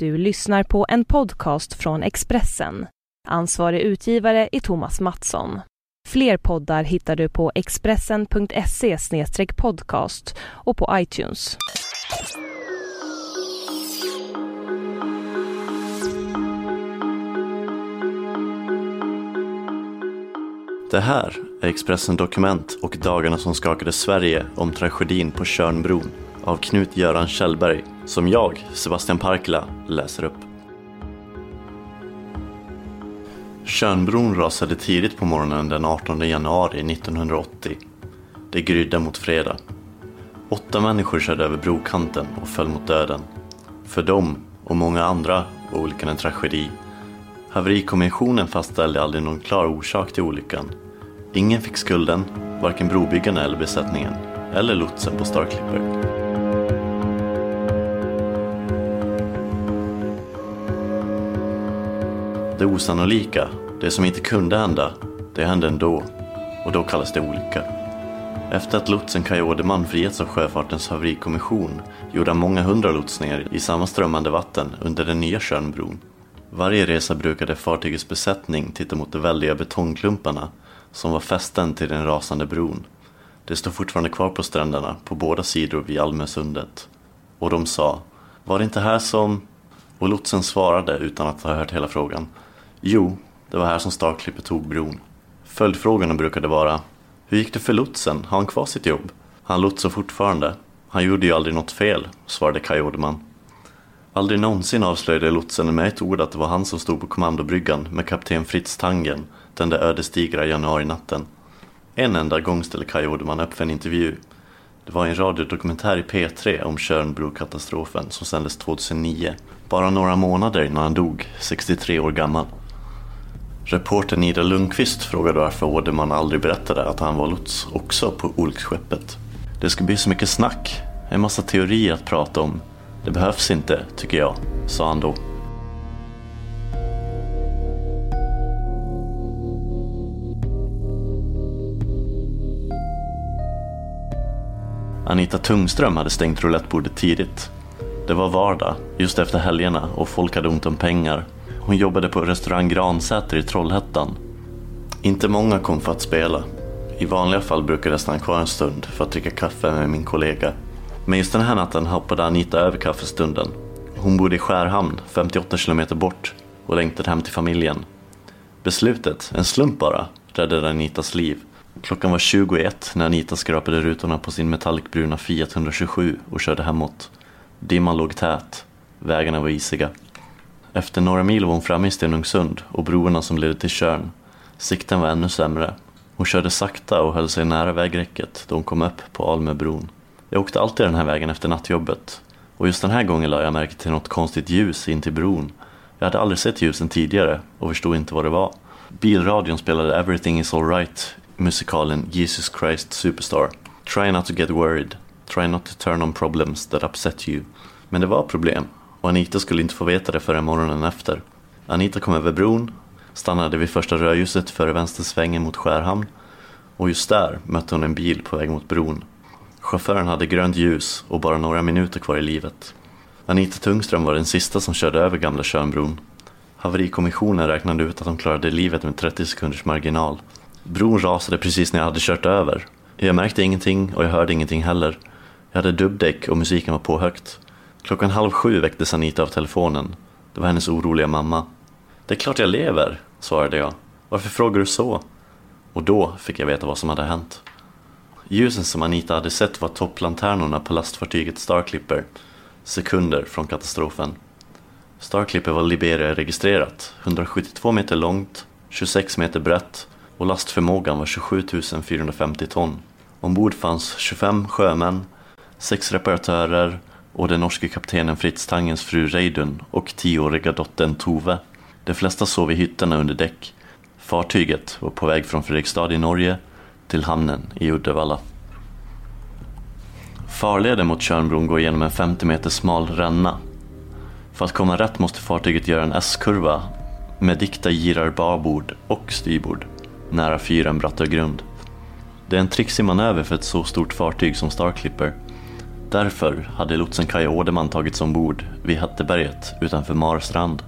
Du lyssnar på en podcast från Expressen. Ansvarig utgivare är Thomas Mattsson. Fler poddar hittar du på expressen.se podcast och på iTunes. Det här är Expressen Dokument och dagarna som skakade Sverige om tragedin på Tjörnbron av Knut-Göran Kjellberg som jag, Sebastian Parkla, läser upp. Tjörnbron rasade tidigt på morgonen den 18 januari 1980. Det grydde mot fredag. Åtta människor körde över brokanten och föll mot döden. För dem och många andra var olyckan en tragedi. Haverikommissionen fastställde aldrig någon klar orsak till olyckan. Ingen fick skulden, varken brobyggarna eller besättningen, eller lotsen på Star Clipper. Det osannolika, det som inte kunde hända, det hände ändå. Och då kallas det olycka. Efter att lotsen Kaj Åderman frigetts av Sjöfartens haverikommission gjorde han många hundra lotsningar i samma strömmande vatten under den nya Tjörnbron. Varje resa brukade fartygets besättning titta mot de väldiga betongklumparna som var fästen till den rasande bron. Det står fortfarande kvar på stränderna på båda sidor vid Almösundet. Och de sa, var det inte här som... Och lotsen svarade utan att ha hört hela frågan. Jo, det var här som Starklipper tog bron. Följdfrågorna brukade vara, hur gick det för lotsen? Har han kvar sitt jobb? Han lotsar fortfarande. Han gjorde ju aldrig något fel, svarade Kaj Odeman. Aldrig någonsin avslöjade lotsen med ett ord att det var han som stod på kommandobryggan med kapten Fritz Tangen den där ödesdigra januarinatten. En enda gång ställde Kaj Odeman upp för en intervju. Det var en radiodokumentär i P3 om Tjörnbrokatastrofen som sändes 2009, bara några månader innan han dog, 63 år gammal. Reportern Ida Lundqvist frågade varför Åderman aldrig berättade att han var lots också på olycksskeppet. Det ska bli så mycket snack, en massa teorier att prata om. Det behövs inte, tycker jag, sa han då. Anita Tungström hade stängt roulettebordet tidigt. Det var vardag, just efter helgerna och folk hade ont om pengar. Hon jobbade på restaurang Gransäter i Trollhättan. Inte många kom för att spela. I vanliga fall brukade jag stanna kvar en stund för att dricka kaffe med min kollega. Men just den här natten hoppade Anita över kaffestunden. Hon bodde i Skärhamn, 58 kilometer bort och längtade hem till familjen. Beslutet, en slump bara, räddade Anitas liv. Klockan var 21 när Anita skrapade rutorna på sin metallicbruna Fiat 127 och körde hemåt. Dimman låg tät. Vägarna var isiga. Efter några mil var hon framme i Stenungsund och broarna som ledde till Tjörn. Sikten var ännu sämre. Hon körde sakta och höll sig nära vägräcket då hon kom upp på Almöbron. Jag åkte alltid den här vägen efter nattjobbet och just den här gången lade jag märke till något konstigt ljus in till bron. Jag hade aldrig sett ljusen tidigare och förstod inte vad det var. Bilradion spelade Everything is alright musikalen Jesus Christ Superstar. Try not to get worried. Try not to turn on problems that upset you. Men det var problem och Anita skulle inte få veta det förrän morgonen efter. Anita kom över bron, stannade vid första rödljuset före vänstersvängen mot Skärhamn och just där mötte hon en bil på väg mot bron. Chauffören hade grönt ljus och bara några minuter kvar i livet. Anita Tungström var den sista som körde över gamla Tjörnbron. Haverikommissionen räknade ut att de klarade livet med 30 sekunders marginal Bron rasade precis när jag hade kört över. Jag märkte ingenting och jag hörde ingenting heller. Jag hade dubbdäck och musiken var på högt. Klockan halv sju väcktes Anita av telefonen. Det var hennes oroliga mamma. Det är klart jag lever, svarade jag. Varför frågar du så? Och då fick jag veta vad som hade hänt. Ljusen som Anita hade sett var topplanternorna på lastfartyget Starclipper, sekunder från katastrofen. Starclipper var Liberia-registrerat, 172 meter långt, 26 meter brett och lastförmågan var 27 450 ton. Ombord fanns 25 sjömän, sex reparatörer och den norske kaptenen Fritz Tangens fru Reidun och tioåriga dottern Tove. De flesta sov i hytterna under däck. Fartyget var på väg från Fredrikstad i Norge till hamnen i Uddevalla. Farleden mot Tjörnbron går genom en 50 meter smal ränna. För att komma rätt måste fartyget göra en S-kurva med dikta girar babord och styrbord nära fyren Brattögrund. Det är en trixig manöver för ett så stort fartyg som Starclipper. Därför hade lotsen Kaj Åderman tagits ombord vid Hatteberget utanför Marstrand.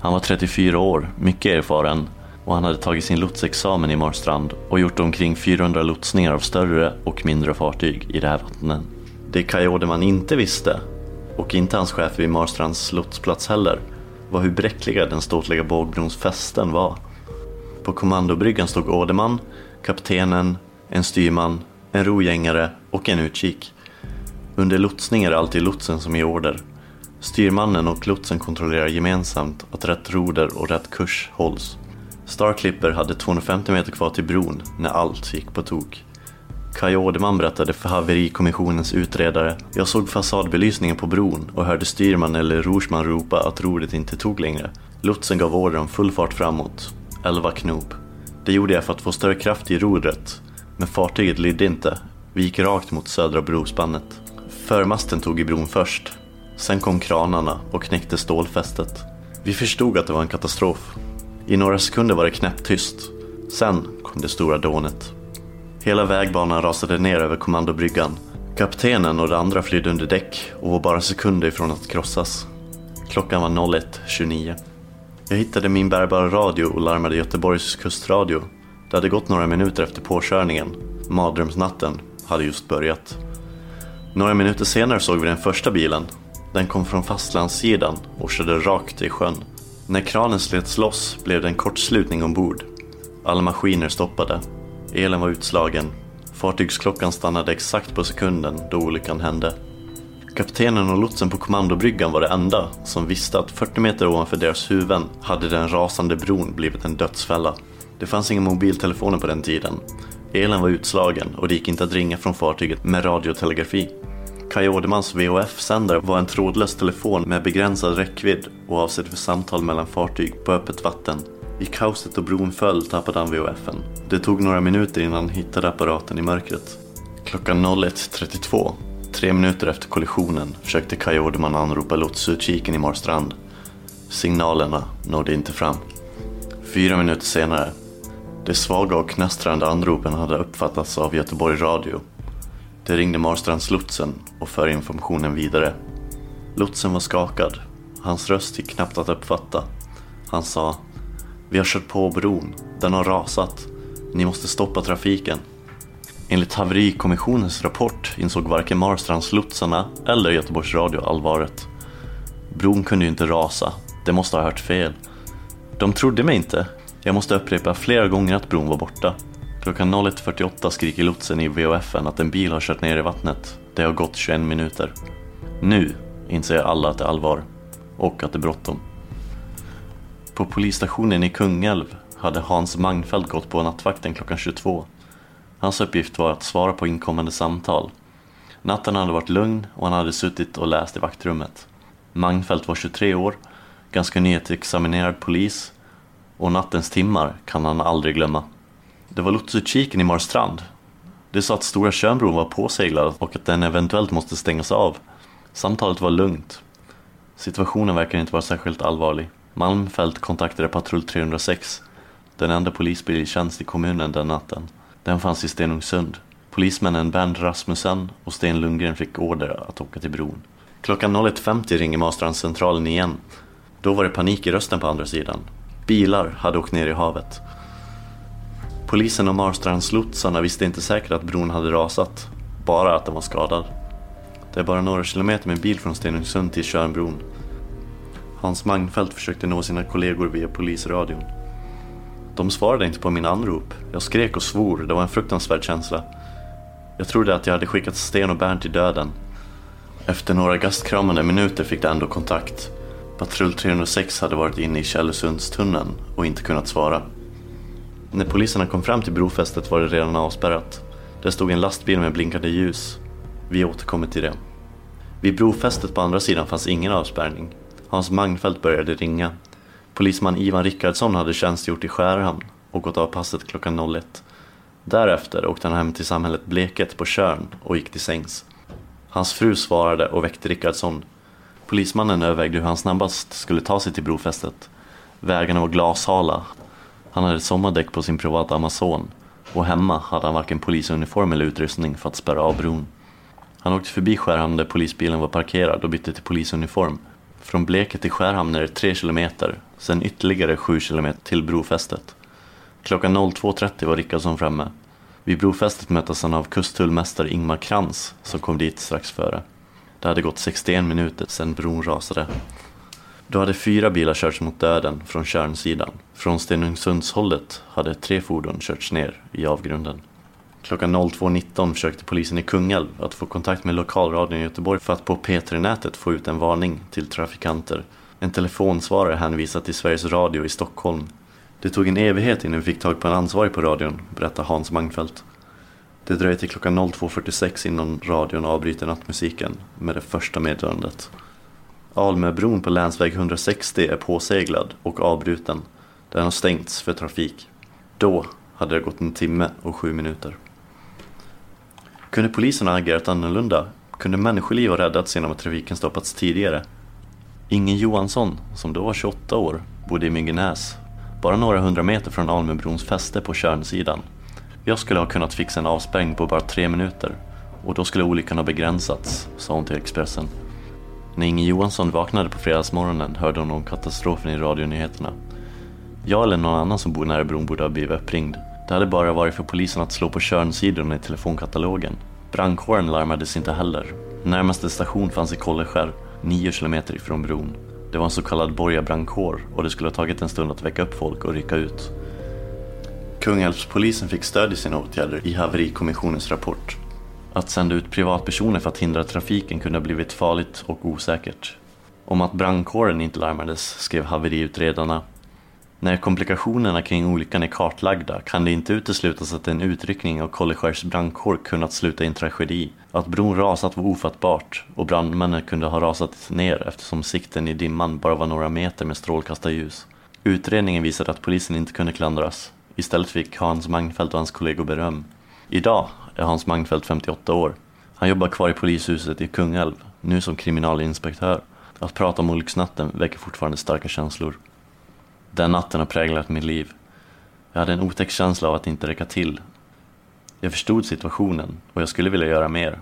Han var 34 år, mycket erfaren och han hade tagit sin lotsexamen i Marstrand och gjort omkring 400 lotsningar av större och mindre fartyg i det här vattnet. Det Kaj Åderman inte visste, och inte hans chef vid Marstrands lotsplats heller, var hur bräckliga den ståtliga bågbrons fästen var. På kommandobryggan stod Åderman, kaptenen, en styrman, en rogängare och en utkik. Under lotsning är det alltid lotsen som ger order. Styrmannen och lotsen kontrollerar gemensamt att rätt roder och rätt kurs hålls. Starclipper hade 250 meter kvar till bron när allt gick på tok. Kaj Åderman berättade för haverikommissionens utredare. Jag såg fasadbelysningen på bron och hörde styrman eller rorsman ropa att rodret inte tog längre. Lotsen gav order om full fart framåt. 11 knop. Det gjorde jag för att få större kraft i rodret. Men fartyget lydde inte. Vi gick rakt mot södra brospannet. Förmasten tog i bron först. Sen kom kranarna och knäckte stålfästet. Vi förstod att det var en katastrof. I några sekunder var det knäpptyst. Sen kom det stora dånet. Hela vägbanan rasade ner över kommandobryggan. Kaptenen och de andra flydde under däck och var bara sekunder ifrån att krossas. Klockan var 01.29. Jag hittade min bärbara radio och larmade Göteborgs kustradio. Det hade gått några minuter efter påkörningen. Mardrömsnatten hade just börjat. Några minuter senare såg vi den första bilen. Den kom från fastlandssidan och körde rakt i sjön. När kranen slets loss blev det en kortslutning ombord. Alla maskiner stoppade. Elen var utslagen. Fartygsklockan stannade exakt på sekunden då olyckan hände. Kaptenen och lotsen på kommandobryggan var det enda som visste att 40 meter ovanför deras huvuden hade den rasande bron blivit en dödsfälla. Det fanns inga mobiltelefoner på den tiden. Elen var utslagen och det gick inte att ringa från fartyget med radiotelegrafi. Kaj Ådermans VHF-sändare var en trådlös telefon med begränsad räckvidd och avsedd för samtal mellan fartyg på öppet vatten. I kaoset då bron föll tappade han VHFen. Det tog några minuter innan han hittade apparaten i mörkret. Klockan 01.32, tre minuter efter kollisionen, försökte Kaj Åderman anropa lotsutkiken i Marstrand. Signalerna nådde inte fram. Fyra minuter senare, de svaga och knastrande anropen hade uppfattats av Göteborg Radio. Det ringde Marstrandslotsen och för informationen vidare. Lotsen var skakad. Hans röst gick knappt att uppfatta. Han sa Vi har kört på bron. Den har rasat. Ni måste stoppa trafiken. Enligt haverikommissionens rapport insåg varken Marstrandslotsarna eller Göteborgs Radio allvaret. Bron kunde ju inte rasa. De måste ha hört fel. De trodde mig inte. Jag måste upprepa flera gånger att bron var borta. Klockan 01.48 skriker lotsen i VHFen att en bil har kört ner i vattnet. Det har gått 21 minuter. Nu inser alla att det är allvar. Och att det är bråttom. På polisstationen i Kungälv hade Hans Magnfeldt gått på nattvakten klockan 22. Hans uppgift var att svara på inkommande samtal. Natten hade varit lugn och han hade suttit och läst i vaktrummet. Magnfeldt var 23 år, ganska nyexaminerad polis och nattens timmar kan han aldrig glömma. Det var lotsutkiken i Marstrand. Det sa att Stora Tjörnbron var påseglad och att den eventuellt måste stängas av. Samtalet var lugnt. Situationen verkar inte vara särskilt allvarlig. Malmfält kontaktade patrull 306, den enda polisbil i tjänst i kommunen den natten. Den fanns i Stenungsund. Polismännen Bernd Rasmussen och Sten Lundgren fick order att åka till bron. Klockan 01.50 ringer Marstrandscentralen igen. Då var det panik i rösten på andra sidan. Bilar hade åkt ner i havet. Polisen och Marstrandslotsarna visste inte säkert att bron hade rasat, bara att den var skadad. Det är bara några kilometer med bil från Stenungsund till Tjörnbron. Hans Magnfeldt försökte nå sina kollegor via polisradion. De svarade inte på min anrop. Jag skrek och svor, det var en fruktansvärd känsla. Jag trodde att jag hade skickat Sten och Bernt till döden. Efter några gastkramande minuter fick de ändå kontakt. Patrull 306 hade varit inne i Källesundstunneln och inte kunnat svara. När poliserna kom fram till brofästet var det redan avspärrat. Där stod en lastbil med blinkande ljus. Vi återkommer till det. Vid brofästet på andra sidan fanns ingen avspärrning. Hans Magnfeldt började ringa. Polisman Ivan Rickardsson hade tjänstgjort i Skärhamn och gått av passet klockan 01. Därefter åkte han hem till samhället Bleket på Tjörn och gick till sängs. Hans fru svarade och väckte Rickardsson. Polismannen övervägde hur han snabbast skulle ta sig till brofästet. Vägarna var glashala. Han hade sommardäck på sin privata Amazon och hemma hade han varken polisuniform eller utrustning för att spärra av bron. Han åkte förbi Skärhamn där polisbilen var parkerad och bytte till polisuniform. Från Bleket till Skärhamn är det 3 kilometer, sen ytterligare 7 kilometer till brofästet. Klockan 02.30 var Rickardsson framme. Vid brofästet möttes han av kusttullmästare Ingmar Krantz som kom dit strax före. Det hade gått 61 minuter sedan bron rasade. Då hade fyra bilar körts mot döden från Tjörnsidan. Från Stenungsundshållet hade tre fordon körts ner i avgrunden. Klockan 02.19 försökte polisen i Kungälv att få kontakt med lokalradion i Göteborg för att på P3-nätet få ut en varning till trafikanter. En telefonsvarare hänvisade till Sveriges Radio i Stockholm. Det tog en evighet innan vi fick tag på en ansvarig på radion, berättar Hans Mangfeldt. Det dröjer till klockan 02.46 innan radion avbryter nattmusiken med det första meddelandet. Almöbron på länsväg 160 är påseglad och avbruten. Den har stängts för trafik. Då hade det gått en timme och sju minuter. Kunde polisen ha agerat annorlunda? Kunde människoliv ha räddats genom att trafiken stoppats tidigare? Ingen Johansson, som då var 28 år, bodde i Myggenäs, bara några hundra meter från Almöbrons fäste på Tjörnsidan. Jag skulle ha kunnat fixa en avspärrning på bara tre minuter och då skulle olyckan ha begränsats, sa hon till Expressen. När Inge Johansson vaknade på fredagsmorgonen hörde hon om katastrofen i radionyheterna. Jag eller någon annan som bor nära bron borde ha blivit uppringd. Det hade bara varit för polisen att slå på Tjörnsidorna i telefonkatalogen. Brandkåren larmades inte heller. Närmaste station fanns i Kolleskär, nio kilometer ifrån bron. Det var en så kallad borgarbrandkår och det skulle ha tagit en stund att väcka upp folk och rycka ut. Kungälvspolisen fick stöd i sina åtgärder i haverikommissionens rapport. Att sända ut privatpersoner för att hindra trafiken kunde ha blivit farligt och osäkert. Om att brandkåren inte larmades skrev haveriutredarna när komplikationerna kring olyckan är kartlagda kan det inte uteslutas att en utryckning av Kollerskärs brandkår kunnat sluta i en tragedi. Att bron rasat var ofattbart och brandmännen kunde ha rasat ner eftersom sikten i dimman bara var några meter med strålkastarljus. Utredningen visade att polisen inte kunde klandras. Istället fick Hans Magnfeldt och hans kollegor beröm. Idag är Hans Magnfeldt 58 år. Han jobbar kvar i polishuset i Kungälv, nu som kriminalinspektör. Att prata om olycksnatten väcker fortfarande starka känslor. Den natten har präglat mitt liv. Jag hade en otäck känsla av att inte räcka till. Jag förstod situationen och jag skulle vilja göra mer.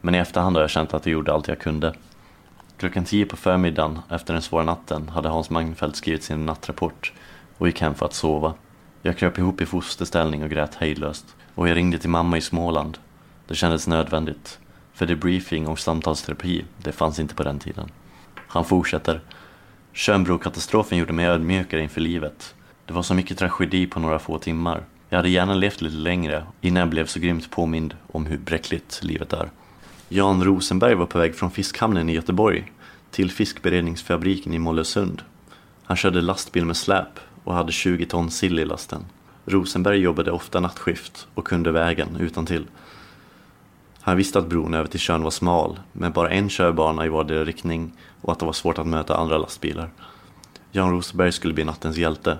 Men i efterhand har jag känt att jag gjorde allt jag kunde. Klockan tio på förmiddagen efter den svåra natten hade Hans Magnfeldt skrivit sin nattrapport och gick hem för att sova. Jag kröp ihop i fosterställning och grät hejdlöst. Och jag ringde till mamma i Småland. Det kändes nödvändigt. För debriefing och samtalsterapi, det fanns inte på den tiden. Han fortsätter. Schönbrokatastrofen gjorde mig ödmjukare inför livet. Det var så mycket tragedi på några få timmar. Jag hade gärna levt lite längre innan jag blev så grymt påmind om hur bräckligt livet är. Jan Rosenberg var på väg från fiskhamnen i Göteborg till fiskberedningsfabriken i Mollösund. Han körde lastbil med släp och hade 20 ton sill i lasten. Rosenberg jobbade ofta nattskift och kunde vägen utan till. Han visste att bron över till Tjörn var smal, med bara en körbana i vardera riktning och att det var svårt att möta andra lastbilar. Jan Rosenberg skulle bli nattens hjälte.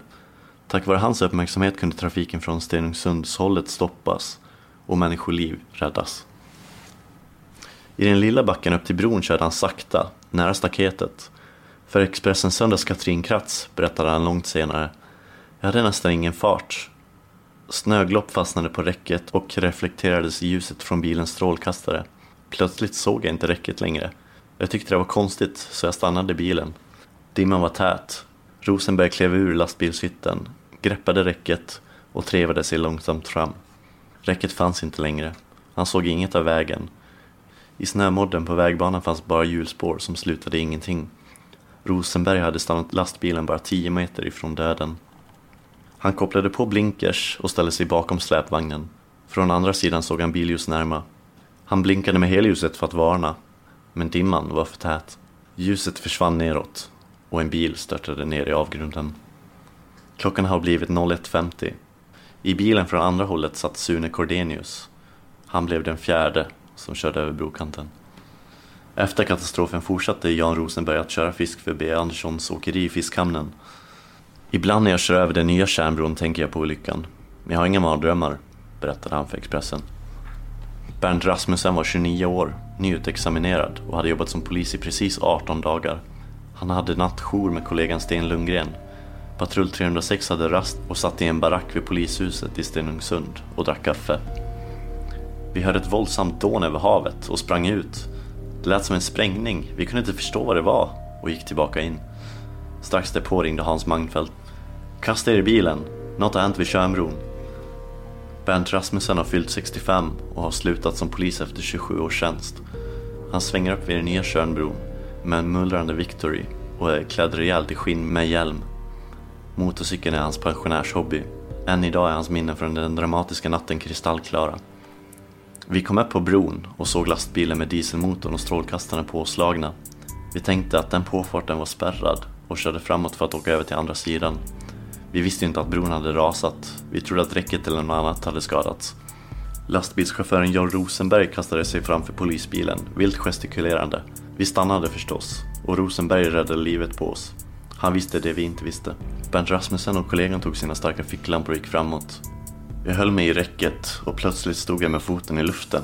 Tack vare hans uppmärksamhet kunde trafiken från Stenungsundshållet stoppas och människoliv räddas. I den lilla backen upp till bron körde han sakta, nära staketet. För Expressens söndags Katrin Kratz berättade han långt senare. Jag hade nästan ingen fart. Snöglopp fastnade på räcket och reflekterades i ljuset från bilens strålkastare. Plötsligt såg jag inte räcket längre. Jag tyckte det var konstigt så jag stannade bilen. Dimman var tät. Rosenberg klev ur lastbilshytten, greppade räcket och trevade sig långsamt fram. Räcket fanns inte längre. Han såg inget av vägen. I snömodden på vägbanan fanns bara hjulspår som slutade i ingenting. Rosenberg hade stannat lastbilen bara tio meter ifrån döden. Han kopplade på blinkers och ställde sig bakom släpvagnen. Från andra sidan såg han billjus närma. Han blinkade med helljuset för att varna, men dimman var för tät. Ljuset försvann neråt och en bil störtade ner i avgrunden. Klockan har blivit 01.50. I bilen från andra hållet satt Sune Cordenius. Han blev den fjärde som körde över brokanten. Efter katastrofen fortsatte Jan Rosenberg att köra fisk för B. Anderssons åkeri i Fiskhamnen. Ibland när jag kör över den nya kärnbron tänker jag på olyckan. Men jag har inga mardrömmar, berättade han för Expressen. Bernt Rasmussen var 29 år, nyutexaminerad och hade jobbat som polis i precis 18 dagar. Han hade nattjour med kollegan Sten Lundgren. Patrull 306 hade rast och satt i en barack vid polishuset i Stenungsund och drack kaffe. Vi hörde ett våldsamt dån över havet och sprang ut. Det lät som en sprängning, vi kunde inte förstå vad det var och gick tillbaka in. Strax därpå ringde Hans Magnfeldt. Kasta er i bilen, något har hänt vid Tjörnbron. Bernt Rasmussen har fyllt 65 och har slutat som polis efter 27 års tjänst. Han svänger upp vid den nya Tjörnbron med en mullrande Victory och är klädd rejält i skinn med hjälm. Motorcykeln är hans pensionärshobby. Än idag är hans minnen från den dramatiska natten kristallklara. Vi kom upp på bron och såg lastbilen med dieselmotorn och strålkastarna påslagna. Vi tänkte att den påfarten var spärrad och körde framåt för att åka över till andra sidan. Vi visste inte att bron hade rasat. Vi trodde att räcket eller något annat hade skadats. Lastbilschauffören John Rosenberg kastade sig framför polisbilen, vilt gestikulerande. Vi stannade förstås, och Rosenberg räddade livet på oss. Han visste det vi inte visste. Bernt Rasmussen och kollegan tog sina starka ficklampor och gick framåt. Jag höll mig i räcket och plötsligt stod jag med foten i luften.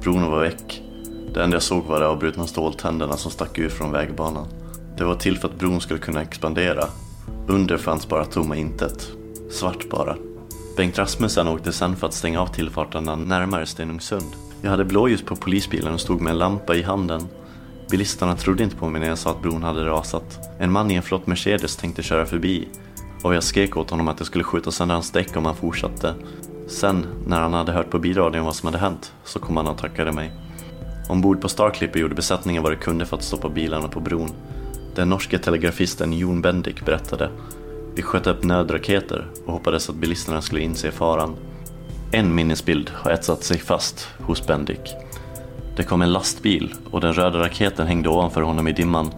Bron var väck. Det enda jag såg var de avbrutna ståltänderna som stack ut från vägbanan. Det var till för att bron skulle kunna expandera. Under fanns bara tomma intet. Svart bara. Bengt Rasmussen åkte sen för att stänga av tillfarterna närmare Stenungsund. Jag hade blåljus på polisbilen och stod med en lampa i handen. Bilisterna trodde inte på mig när jag sa att bron hade rasat. En man i en flott Mercedes tänkte köra förbi och jag skrek åt honom att jag skulle skjuta sönder hans däck om han fortsatte. Sen, när han hade hört på bilradion vad som hade hänt, så kom han och tackade mig. Ombord på Starclipper gjorde besättningen vad de kunde för att stoppa bilarna på bron. Den norske telegrafisten Jon Bendik berättade. Vi sköt upp nödraketer och hoppades att bilisterna skulle inse faran. En minnesbild har etsat sig fast hos Bendik. Det kom en lastbil och den röda raketen hängde ovanför honom i dimman.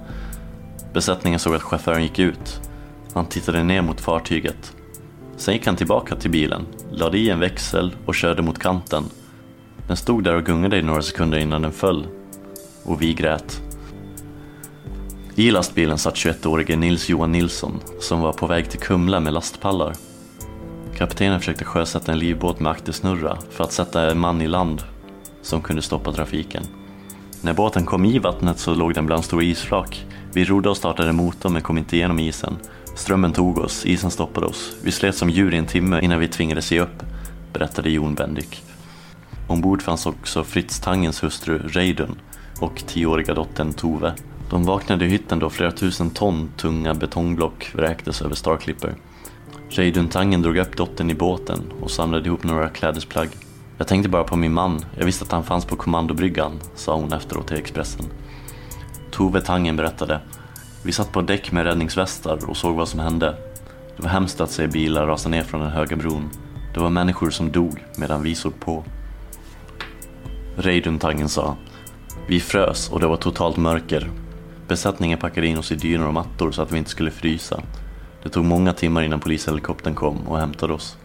Besättningen såg att chauffören gick ut. Han tittade ner mot fartyget. Sen gick han tillbaka till bilen, lade i en växel och körde mot kanten. Den stod där och gungade i några sekunder innan den föll. Och vi grät. I lastbilen satt 21-årige Nils Johan Nilsson som var på väg till Kumla med lastpallar. Kaptenen försökte sjösätta en livbåt med aktersnurra för att sätta en man i land som kunde stoppa trafiken. När båten kom i vattnet så låg den bland stora isflak. Vi rodde och startade motorn men kom inte igenom isen. Strömmen tog oss, isen stoppade oss. Vi slet som djur i en timme innan vi tvingades ge upp, berättade Jon Bendik. Ombord fanns också Fritz Tangens hustru Reidun och tioåriga dottern Tove. De vaknade i hytten då flera tusen ton tunga betongblock vräktes över Star Clipper. Reidun Tangen drog upp dottern i båten och samlade ihop några klädesplagg. Jag tänkte bara på min man, jag visste att han fanns på kommandobryggan, sa hon efteråt till Expressen. Tove Tangen berättade. Vi satt på däck med räddningsvästar och såg vad som hände. Det var hemskt att se bilar rasa ner från den höga bron. Det var människor som dog medan vi såg på. Reiduntangen sa. Vi frös och det var totalt mörker. Besättningen packade in oss i dynor och mattor så att vi inte skulle frysa. Det tog många timmar innan polishelikoptern kom och hämtade oss.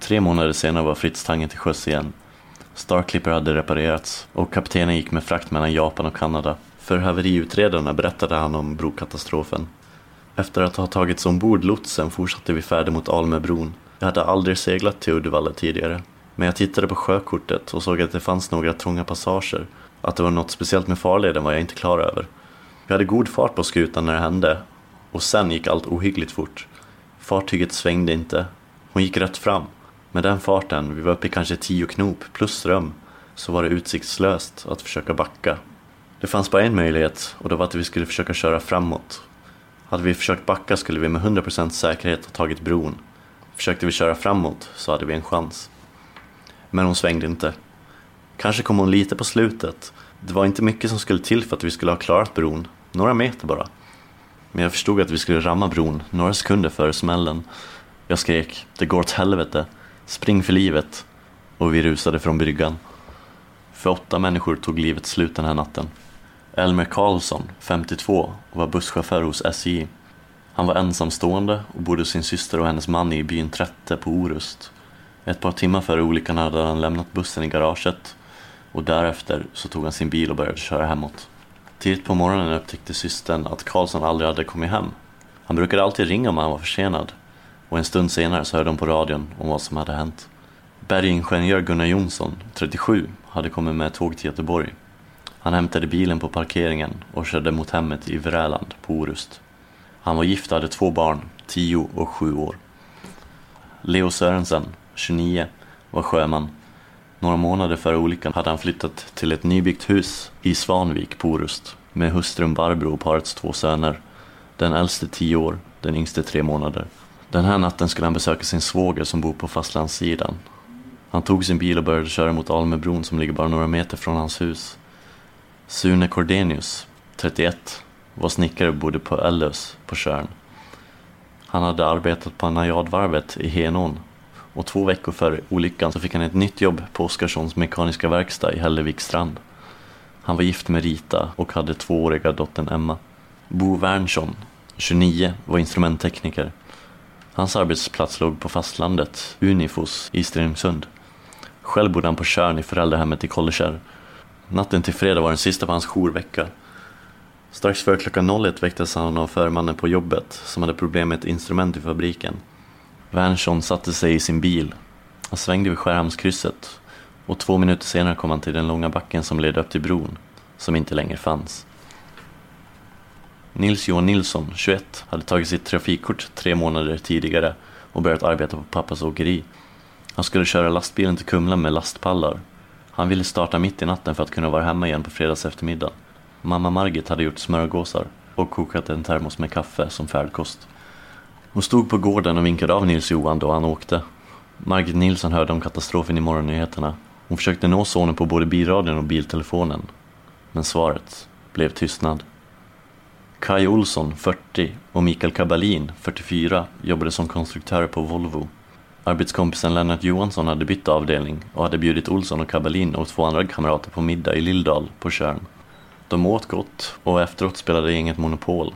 Tre månader senare var Fritz Tangen till sjöss igen. Starclipper hade reparerats och kaptenen gick med frakt mellan Japan och Kanada. För haveriutredarna berättade han om brokatastrofen. Efter att ha tagits ombord lotsen fortsatte vi färden mot Almöbron. Jag hade aldrig seglat till Uddevalla tidigare. Men jag tittade på sjökortet och såg att det fanns några trånga passager. Att det var något speciellt med farleden var jag inte klar över. Vi hade god fart på skutan när det hände och sen gick allt ohyggligt fort. Fartyget svängde inte. Hon gick rätt fram. Med den farten, vi var uppe i kanske tio knop plus ström, så var det utsiktslöst att försöka backa. Det fanns bara en möjlighet och det var att vi skulle försöka köra framåt. Hade vi försökt backa skulle vi med 100% säkerhet ha tagit bron. Försökte vi köra framåt så hade vi en chans. Men hon svängde inte. Kanske kom hon lite på slutet. Det var inte mycket som skulle till för att vi skulle ha klarat bron. Några meter bara. Men jag förstod att vi skulle ramma bron några sekunder före smällen. Jag skrek, det går åt helvete. Spring för livet. Och vi rusade från bryggan. För åtta människor tog livet slut den här natten. Elmer Karlsson, 52, var busschaufför hos SJ. Han var ensamstående och bodde hos sin syster och hennes man i byn Trätte på Orust. Ett par timmar före olyckan hade han lämnat bussen i garaget och därefter så tog han sin bil och började köra hemåt. Tidigt på morgonen upptäckte systern att Karlsson aldrig hade kommit hem. Han brukade alltid ringa om han var försenad och en stund senare så hörde de på radion om vad som hade hänt. Bergingenjör Gunnar Jonsson, 37, hade kommit med tåg till Göteborg. Han hämtade bilen på parkeringen och körde mot hemmet i Vräland på Orust. Han var gift och hade två barn, 10 och 7 år. Leo Sörensen, 29, var sjöman. Några månader före olyckan hade han flyttat till ett nybyggt hus i Svanvik på Orust med hustrun Barbro och parets två söner. Den äldste tio år, den yngste tre månader. Den här natten skulle han besöka sin svåger som bor på fastlandssidan. Han tog sin bil och började köra mot Almöbron som ligger bara några meter från hans hus. Sune Cordenius, 31, var snickare och bodde på Ellös på Tjörn. Han hade arbetat på Najadvarvet i Henån och två veckor före olyckan så fick han ett nytt jobb på Oskarssons mekaniska verkstad i Hällevikstrand. Han var gift med Rita och hade tvååriga dottern Emma. Bo Wernson, 29, var instrumenttekniker. Hans arbetsplats låg på fastlandet, Unifos i Stenungsund. Själv bodde han på Tjörn i föräldrahemmet i Kållekärr Natten till fredag var den sista på hans jourvecka. Strax före klockan 01 väcktes han av förmannen på jobbet som hade problem med ett instrument i fabriken. Wernson satte sig i sin bil. Han svängde vid Skärhamnskrysset och två minuter senare kom han till den långa backen som ledde upp till bron, som inte längre fanns. Nils-Johan Nilsson, 21, hade tagit sitt trafikkort tre månader tidigare och börjat arbeta på pappas åkeri. Han skulle köra lastbilen till Kumla med lastpallar. Han ville starta mitt i natten för att kunna vara hemma igen på fredags eftermiddag. Mamma Margit hade gjort smörgåsar och kokat en termos med kaffe som färdkost. Hon stod på gården och vinkade av Nils-Johan då han åkte. Margit Nilsson hörde om katastrofen i morgonnyheterna. Hon försökte nå sonen på både bilradion och biltelefonen. Men svaret blev tystnad. Kai Olsson, 40, och Mikael Kabalin, 44, jobbade som konstruktörer på Volvo. Arbetskompisen Lennart Johansson hade bytt avdelning och hade bjudit Olsson och Kabalin och två andra kamrater på middag i Lilldal på Tjörn. De åt gott och efteråt spelade gänget Monopol.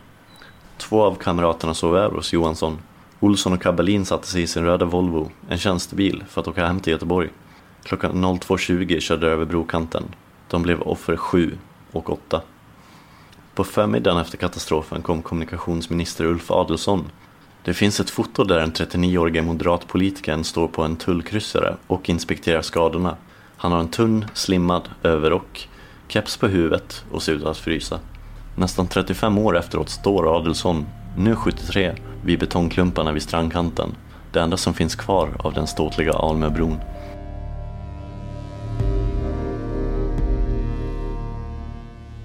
Två av kamraterna sov över hos Johansson. Olsson och Kabalin satte sig i sin röda Volvo, en tjänstebil, för att åka hem till Göteborg. Klockan 02.20 körde de över brokanten. De blev offer 7 och 8. På förmiddagen efter katastrofen kom kommunikationsminister Ulf Adelsohn. Det finns ett foto där den 39-årige moderatpolitikern står på en tullkryssare och inspekterar skadorna. Han har en tunn, slimmad överrock, keps på huvudet och ser ut att frysa. Nästan 35 år efteråt står Adelsson, nu 73, vid betongklumparna vid strandkanten. Det enda som finns kvar av den ståtliga Almöbron.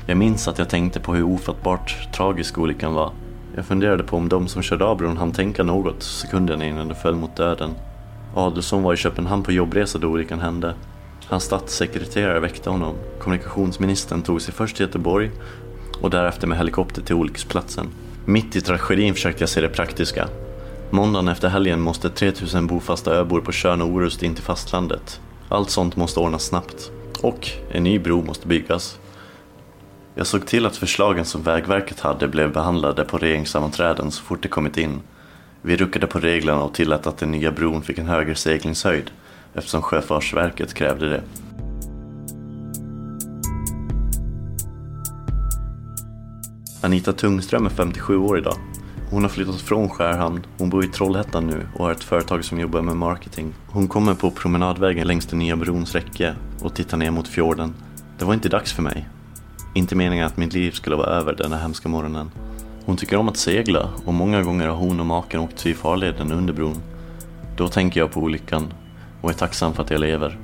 Jag minns att jag tänkte på hur ofattbart tragisk olyckan var. Jag funderade på om de som körde av bron hann tänka något sekunden innan de föll mot döden. Adelsson var i Köpenhamn på jobbresa då olyckan hände. Hans statssekreterare väckte honom. Kommunikationsministern tog sig först till Göteborg och därefter med helikopter till olycksplatsen. Mitt i tragedin försökte jag se det praktiska. Måndagen efter helgen måste 3000 bofasta öbor på Tjörn och Orust in till fastlandet. Allt sånt måste ordnas snabbt. Och en ny bro måste byggas. Jag såg till att förslagen som Vägverket hade blev behandlade på regeringssammanträden så fort det kommit in. Vi ruckade på reglerna och tillät att den nya bron fick en högre seglingshöjd eftersom Sjöfartsverket krävde det. Anita Tungström är 57 år idag. Hon har flyttat från Skärhamn, hon bor i Trollhättan nu och har ett företag som jobbar med marketing. Hon kommer på promenadvägen längs den nya brons räcke och tittar ner mot fjorden. Det var inte dags för mig. Inte meningen att mitt liv skulle vara över denna hemska morgonen. Hon tycker om att segla och många gånger har hon och maken åkt i farleden under bron. Då tänker jag på olyckan och är tacksam för att jag lever.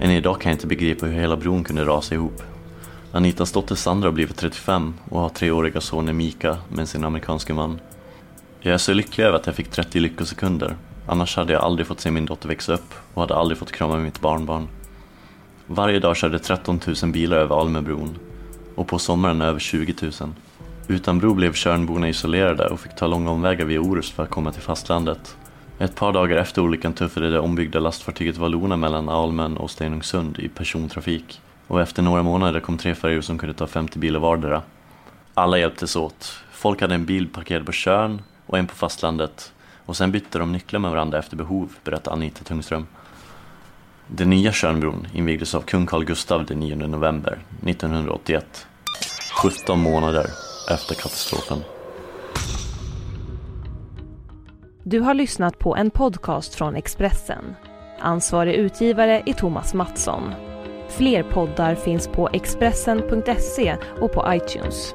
Än idag kan jag inte begripa hur hela bron kunde rasa ihop. Anitas dotter Sandra har blivit 35 och har treåriga sonen Mika med sin amerikanske man. Jag är så lycklig över att jag fick 30 lyckosekunder. Annars hade jag aldrig fått se min dotter växa upp och hade aldrig fått krama mitt barnbarn. Varje dag körde 13 000 bilar över Almöbron och på sommaren över 20 000. Utan bro blev Tjörnborna isolerade och fick ta långa omvägar via Orust för att komma till fastlandet. Ett par dagar efter olyckan tuffade det ombyggda lastfartyget Vallona mellan Almön och Stenungsund i persontrafik och efter några månader kom tre färjor som kunde ta 50 bilar vardera. Alla hjälptes åt. Folk hade en bil parkerad på Tjörn och en på fastlandet och sen bytte de nycklar med varandra efter behov, berättar Anita Tungström. Den nya Tjörnbron invigdes av kung Carl Gustaf den 9 november 1981, 17 månader efter katastrofen. Du har lyssnat på en podcast från Expressen. Ansvarig utgivare är Thomas Mattsson. Fler poddar finns på Expressen.se och på iTunes.